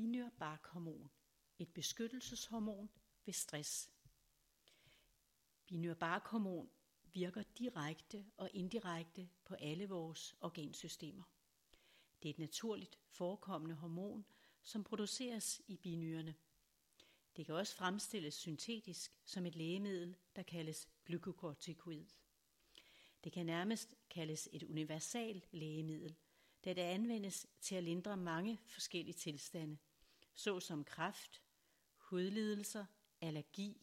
Binyrbarkhormon, et beskyttelseshormon ved stress. Binyrbarkhormon virker direkte og indirekte på alle vores organsystemer. Det er et naturligt forekommende hormon, som produceres i binyrerne. Det kan også fremstilles syntetisk som et lægemiddel, der kaldes glykokortikoid. Det kan nærmest kaldes et universal lægemiddel, da det anvendes til at lindre mange forskellige tilstande, såsom kræft, hudlidelser, allergi,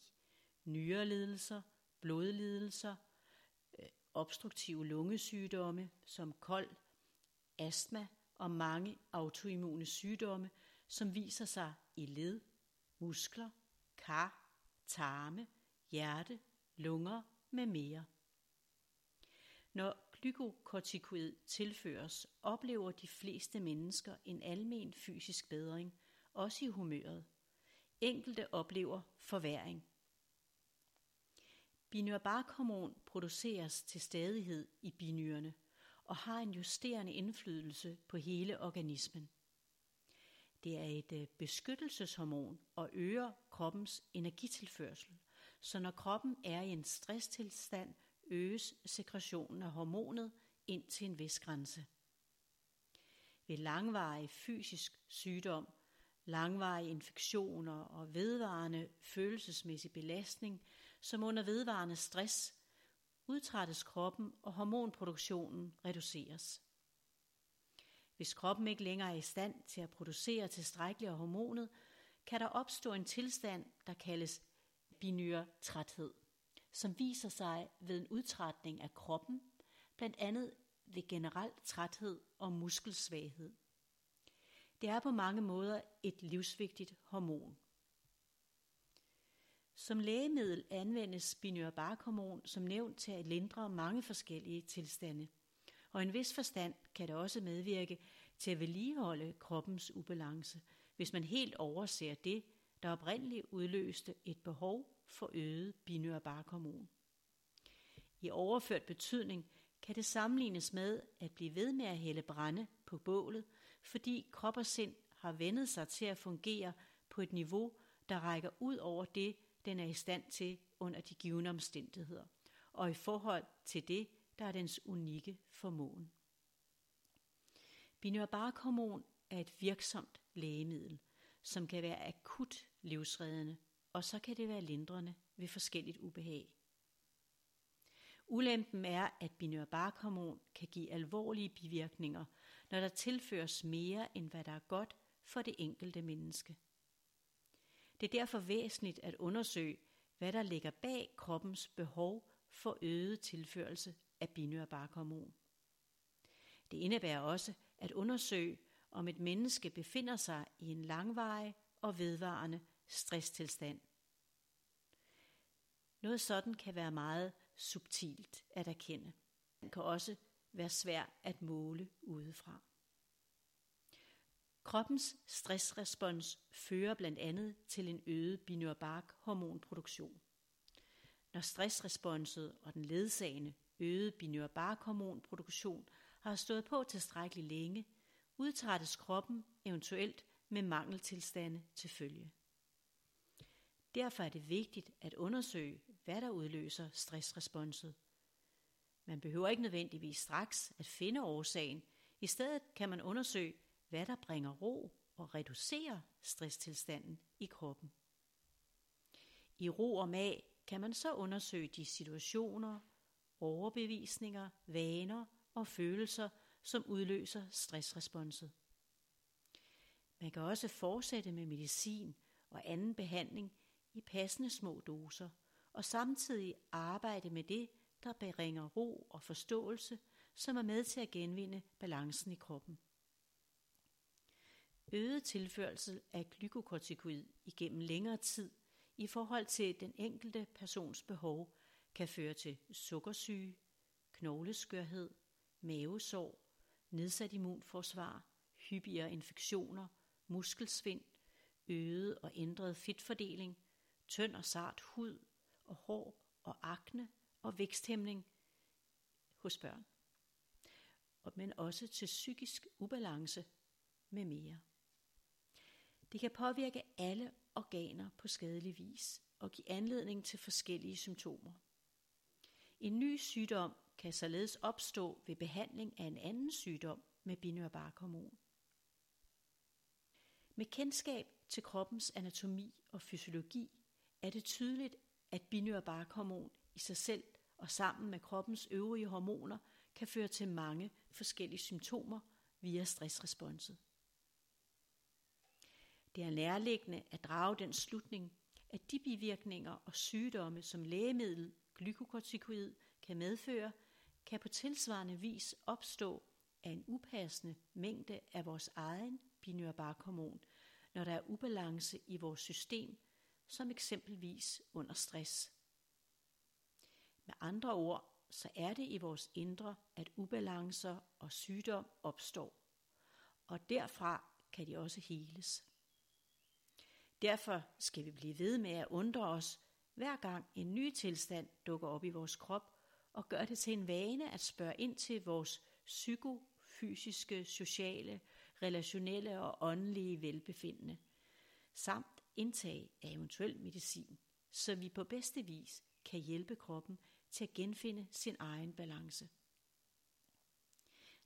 nyrelidelser, blodlidelser, øh, obstruktive lungesygdomme som kold, astma og mange autoimmune sygdomme, som viser sig i led, muskler, kar, tarme, hjerte, lunger med mere. Når glykokortikoid tilføres, oplever de fleste mennesker en almen fysisk bedring, også i humøret. Enkelte oplever forværing. Binyrbarkhormon produceres til stadighed i binyrene og har en justerende indflydelse på hele organismen. Det er et øh, beskyttelseshormon og øger kroppens energitilførsel, så når kroppen er i en stresstilstand, øges sekretionen af hormonet ind til en vis grænse. Ved langvarig fysisk sygdom, langvarige infektioner og vedvarende følelsesmæssig belastning, som under vedvarende stress, udtrættes kroppen og hormonproduktionen reduceres. Hvis kroppen ikke længere er i stand til at producere tilstrækkeligt af hormonet, kan der opstå en tilstand, der kaldes binyrtræthed som viser sig ved en udtrætning af kroppen, blandt andet ved generel træthed og muskelsvaghed. Det er på mange måder et livsvigtigt hormon. Som lægemiddel anvendes binyrbarkhormon som nævnt til at lindre mange forskellige tilstande, og i en vis forstand kan det også medvirke til at vedligeholde kroppens ubalance, hvis man helt overser det, der oprindeligt udløste et behov for øget binyrbarkhormon. I overført betydning kan det sammenlignes med at blive ved med at hælde brænde på bålet, fordi krop og sind har vendet sig til at fungere på et niveau, der rækker ud over det, den er i stand til under de givende omstændigheder, og i forhold til det, der er dens unikke formåen. Binyrbarkhormon er et virksomt lægemiddel, som kan være akut livsreddende og så kan det være lindrende ved forskelligt ubehag. Ulempen er, at binyrbarkhormon kan give alvorlige bivirkninger, når der tilføres mere end hvad der er godt for det enkelte menneske. Det er derfor væsentligt at undersøge, hvad der ligger bag kroppens behov for øget tilførelse af binyrbarkhormon. Det indebærer også at undersøge, om et menneske befinder sig i en langvarig og vedvarende stresstilstand. Noget sådan kan være meget subtilt at erkende. Det kan også være svært at måle udefra. Kroppens stressrespons fører blandt andet til en øget binyrbark hormonproduktion. Når stressresponset og den ledsagende øgede binyrbark hormonproduktion har stået på tilstrækkeligt længe, udtrættes kroppen eventuelt med mangeltilstande til følge. Derfor er det vigtigt at undersøge, hvad der udløser stressresponset. Man behøver ikke nødvendigvis straks at finde årsagen. I stedet kan man undersøge, hvad der bringer ro og reducerer stresstilstanden i kroppen. I ro og mag kan man så undersøge de situationer, overbevisninger, vaner og følelser, som udløser stressresponset. Man kan også fortsætte med medicin og anden behandling i passende små doser, og samtidig arbejde med det, der bringer ro og forståelse, som er med til at genvinde balancen i kroppen. Øget tilførsel af glykokortikoid igennem længere tid i forhold til den enkelte persons behov kan føre til sukkersyge, knogleskørhed, mavesår, nedsat immunforsvar, hyppigere infektioner, muskelsvind, øget og ændret fedtfordeling – tynd og sart hud og hår og akne og væksthæmning hos børn. Men også til psykisk ubalance med mere. Det kan påvirke alle organer på skadelig vis og give anledning til forskellige symptomer. En ny sygdom kan således opstå ved behandling af en anden sygdom med binyrbarkhormon. Med kendskab til kroppens anatomi og fysiologi er det tydeligt, at binyrbarkhormon i sig selv og sammen med kroppens øvrige hormoner kan føre til mange forskellige symptomer via stressresponset. Det er nærliggende at drage den slutning, at de bivirkninger og sygdomme, som lægemiddel glykokortikoid kan medføre, kan på tilsvarende vis opstå af en upassende mængde af vores egen binyrbarkhormon, når der er ubalance i vores system, som eksempelvis under stress. Med andre ord, så er det i vores indre, at ubalancer og sygdom opstår, og derfra kan de også heles. Derfor skal vi blive ved med at undre os, hver gang en ny tilstand dukker op i vores krop, og gør det til en vane at spørge ind til vores psykofysiske, sociale, relationelle og åndelige velbefindende, samt indtag af eventuel medicin, så vi på bedste vis kan hjælpe kroppen til at genfinde sin egen balance.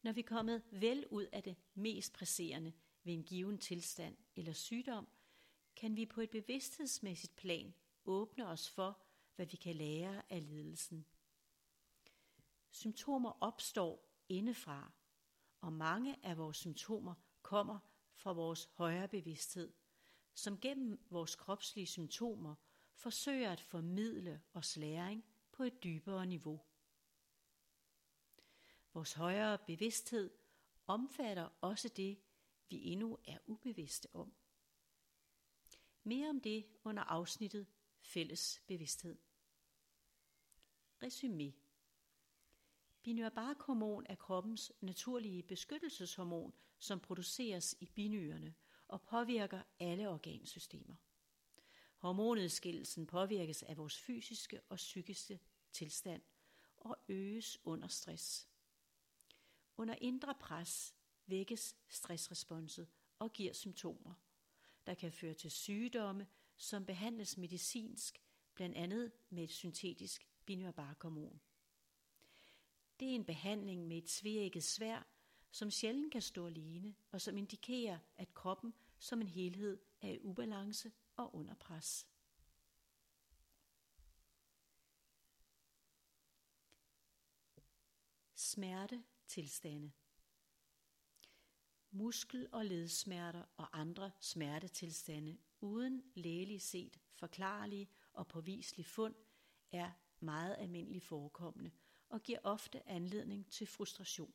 Når vi er kommet vel ud af det mest presserende ved en given tilstand eller sygdom, kan vi på et bevidsthedsmæssigt plan åbne os for, hvad vi kan lære af lidelsen. Symptomer opstår indefra, og mange af vores symptomer kommer fra vores højere bevidsthed, som gennem vores kropslige symptomer forsøger at formidle os læring på et dybere niveau. Vores højere bevidsthed omfatter også det, vi endnu er ubevidste om. Mere om det under afsnittet Fælles bevidsthed. Resumé Binyrbarkhormon er kroppens naturlige beskyttelseshormon, som produceres i binyrene og påvirker alle organsystemer. Hormonudskillelsen påvirkes af vores fysiske og psykiske tilstand og øges under stress. Under indre pres vækkes stressresponset og giver symptomer, der kan føre til sygdomme, som behandles medicinsk, blandt andet med et syntetisk binyrbarkhormon. Det er en behandling med et tvækket svær, som sjældent kan stå alene, og som indikerer, at kroppen som en helhed er i ubalance og under pres. Smerte tilstande Muskel- og ledsmerter og andre smertetilstande uden lægeligt set forklarlige og påviselige fund er meget almindeligt forekommende og giver ofte anledning til frustration.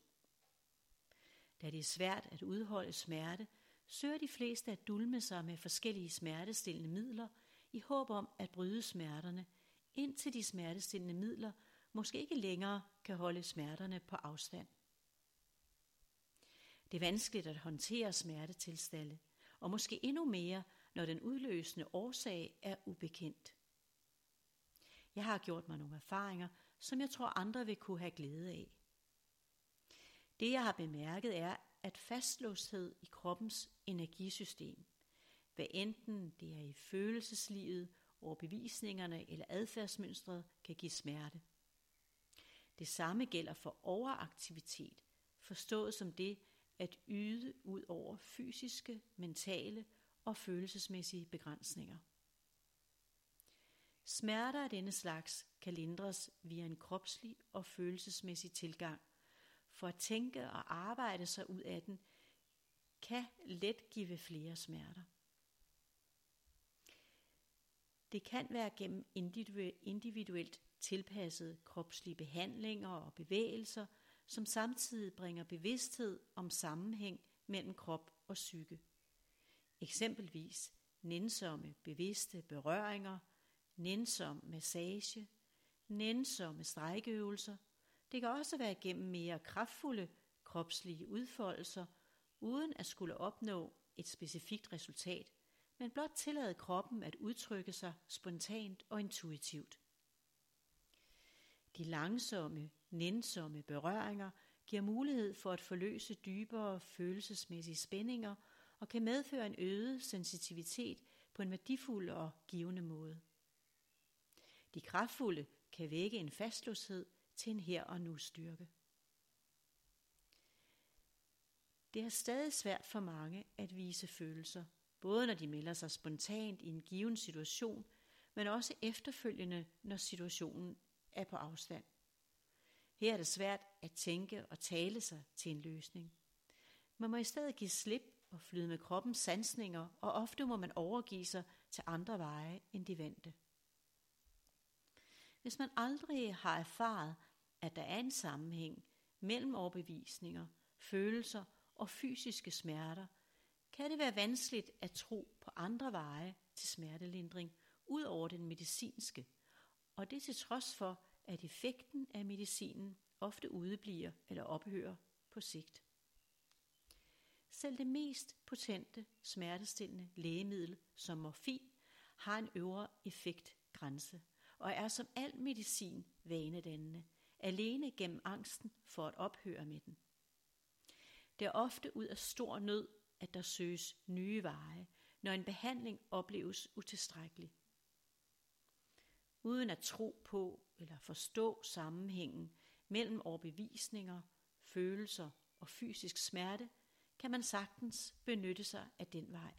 Da det er svært at udholde smerte, søger de fleste at dulme sig med forskellige smertestillende midler i håb om at bryde smerterne, indtil de smertestillende midler måske ikke længere kan holde smerterne på afstand. Det er vanskeligt at håndtere smertetilstande, og måske endnu mere, når den udløsende årsag er ubekendt. Jeg har gjort mig nogle erfaringer, som jeg tror andre vil kunne have glæde af. Det jeg har bemærket er, at fastlåshed i kroppens energisystem, hvad enten det er i følelseslivet, overbevisningerne eller adfærdsmønstret, kan give smerte. Det samme gælder for overaktivitet, forstået som det at yde ud over fysiske, mentale og følelsesmæssige begrænsninger. Smerter af denne slags kan lindres via en kropslig og følelsesmæssig tilgang. For at tænke og arbejde sig ud af den, kan let give flere smerter. Det kan være gennem individuelt tilpassede kropslige behandlinger og bevægelser, som samtidig bringer bevidsthed om sammenhæng mellem krop og psyke. Eksempelvis nænsomme bevidste berøringer, nænsom massage, nænsomme strækkeøvelser. Det kan også være gennem mere kraftfulde kropslige udfoldelser, uden at skulle opnå et specifikt resultat, men blot tillade kroppen at udtrykke sig spontant og intuitivt. De langsomme, nænsomme berøringer giver mulighed for at forløse dybere følelsesmæssige spændinger og kan medføre en øget sensitivitet på en værdifuld og givende måde. De kraftfulde kan vække en fastlåshed til en her og nu styrke. Det er stadig svært for mange at vise følelser, både når de melder sig spontant i en given situation, men også efterfølgende, når situationen er på afstand. Her er det svært at tænke og tale sig til en løsning. Man må i stedet give slip og flyde med kroppens sansninger, og ofte må man overgive sig til andre veje end de vante. Hvis man aldrig har erfaret, at der er en sammenhæng mellem overbevisninger, følelser og fysiske smerter, kan det være vanskeligt at tro på andre veje til smertelindring ud over den medicinske, og det til trods for, at effekten af medicinen ofte udebliver eller ophører på sigt. Selv det mest potente smertestillende lægemiddel som morfin har en øvre effektgrænse og er som al medicin vanedannende, alene gennem angsten for at ophøre med den. Det er ofte ud af stor nød, at der søges nye veje, når en behandling opleves utilstrækkelig. Uden at tro på eller forstå sammenhængen mellem overbevisninger, følelser og fysisk smerte, kan man sagtens benytte sig af den vej.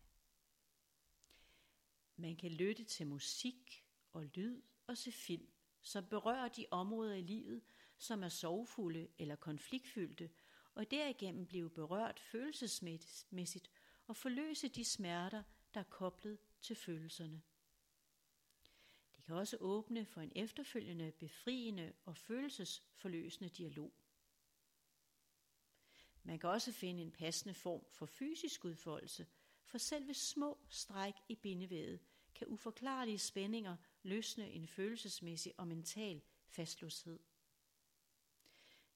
Man kan lytte til musik og lyd og se film, som berører de områder i livet, som er sorgfulde eller konfliktfyldte, og derigennem blive berørt følelsesmæssigt og forløse de smerter, der er koblet til følelserne. Det kan også åbne for en efterfølgende befriende og følelsesforløsende dialog. Man kan også finde en passende form for fysisk udfoldelse, for selv små stræk i bindevævet kan uforklarlige spændinger løsne en følelsesmæssig og mental fastlåshed.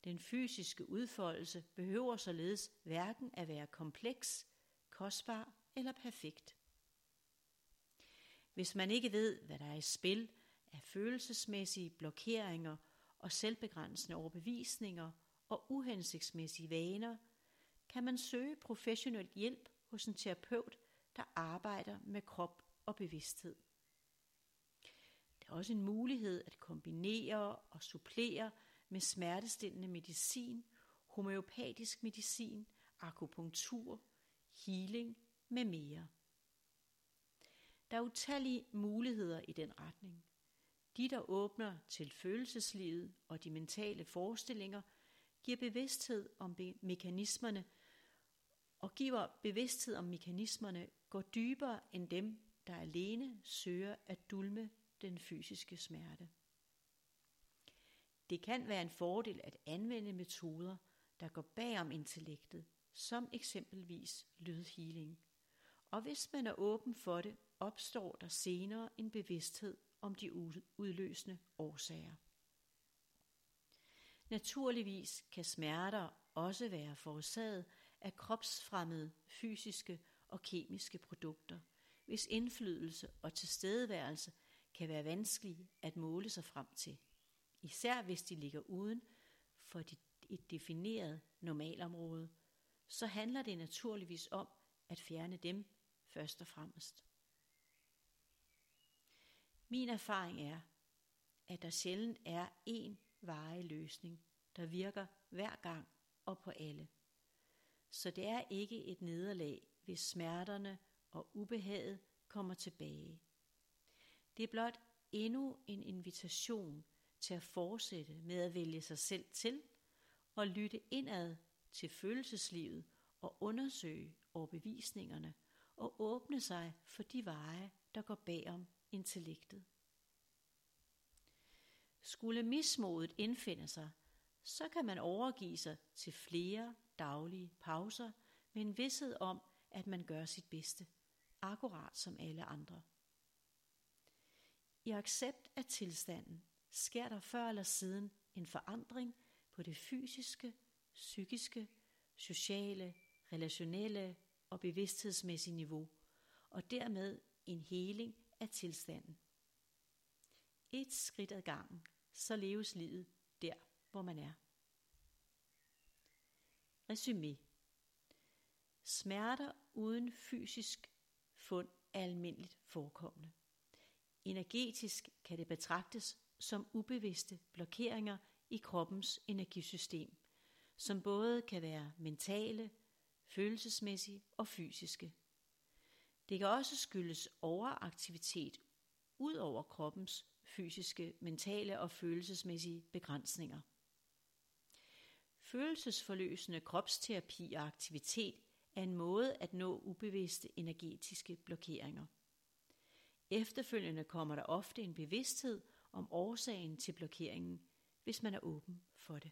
Den fysiske udfoldelse behøver således hverken at være kompleks, kostbar eller perfekt. Hvis man ikke ved, hvad der er i spil af følelsesmæssige blokeringer og selvbegrænsende overbevisninger og uhensigtsmæssige vaner, kan man søge professionel hjælp hos en terapeut, der arbejder med krop og bevidsthed. Er også en mulighed at kombinere og supplere med smertestillende medicin, homeopatisk medicin, akupunktur, healing med mere. Der er utallige muligheder i den retning. De, der åbner til følelseslivet og de mentale forestillinger, giver bevidsthed om mekanismerne og giver bevidsthed om mekanismerne går dybere end dem, der alene søger at dulme den fysiske smerte. Det kan være en fordel at anvende metoder, der går bagom intellektet, som eksempelvis lydhealing. Og hvis man er åben for det, opstår der senere en bevidsthed om de udløsende årsager. Naturligvis kan smerter også være forårsaget af kropsfremmede fysiske og kemiske produkter, hvis indflydelse og tilstedeværelse kan være vanskelige at måle sig frem til, især hvis de ligger uden for et defineret normalområde, så handler det naturligvis om at fjerne dem først og fremmest. Min erfaring er, at der sjældent er én varig løsning, der virker hver gang og på alle. Så det er ikke et nederlag, hvis smerterne og ubehaget kommer tilbage. Det er blot endnu en invitation til at fortsætte med at vælge sig selv til og lytte indad til følelseslivet og undersøge overbevisningerne og åbne sig for de veje, der går bagom intellektet. Skulle mismodet indfinde sig, så kan man overgive sig til flere daglige pauser med en vidshed om, at man gør sit bedste, akkurat som alle andre. I accept af tilstanden sker der før eller siden en forandring på det fysiske, psykiske, sociale, relationelle og bevidsthedsmæssige niveau, og dermed en heling af tilstanden. Et skridt ad gangen, så leves livet der, hvor man er. Resumé. Smerter uden fysisk fund er almindeligt forekommende. Energetisk kan det betragtes som ubevidste blokeringer i kroppens energisystem, som både kan være mentale, følelsesmæssige og fysiske. Det kan også skyldes overaktivitet ud over kroppens fysiske, mentale og følelsesmæssige begrænsninger. Følelsesforløsende kropsterapi og aktivitet er en måde at nå ubevidste energetiske blokeringer. Efterfølgende kommer der ofte en bevidsthed om årsagen til blokeringen, hvis man er åben for det.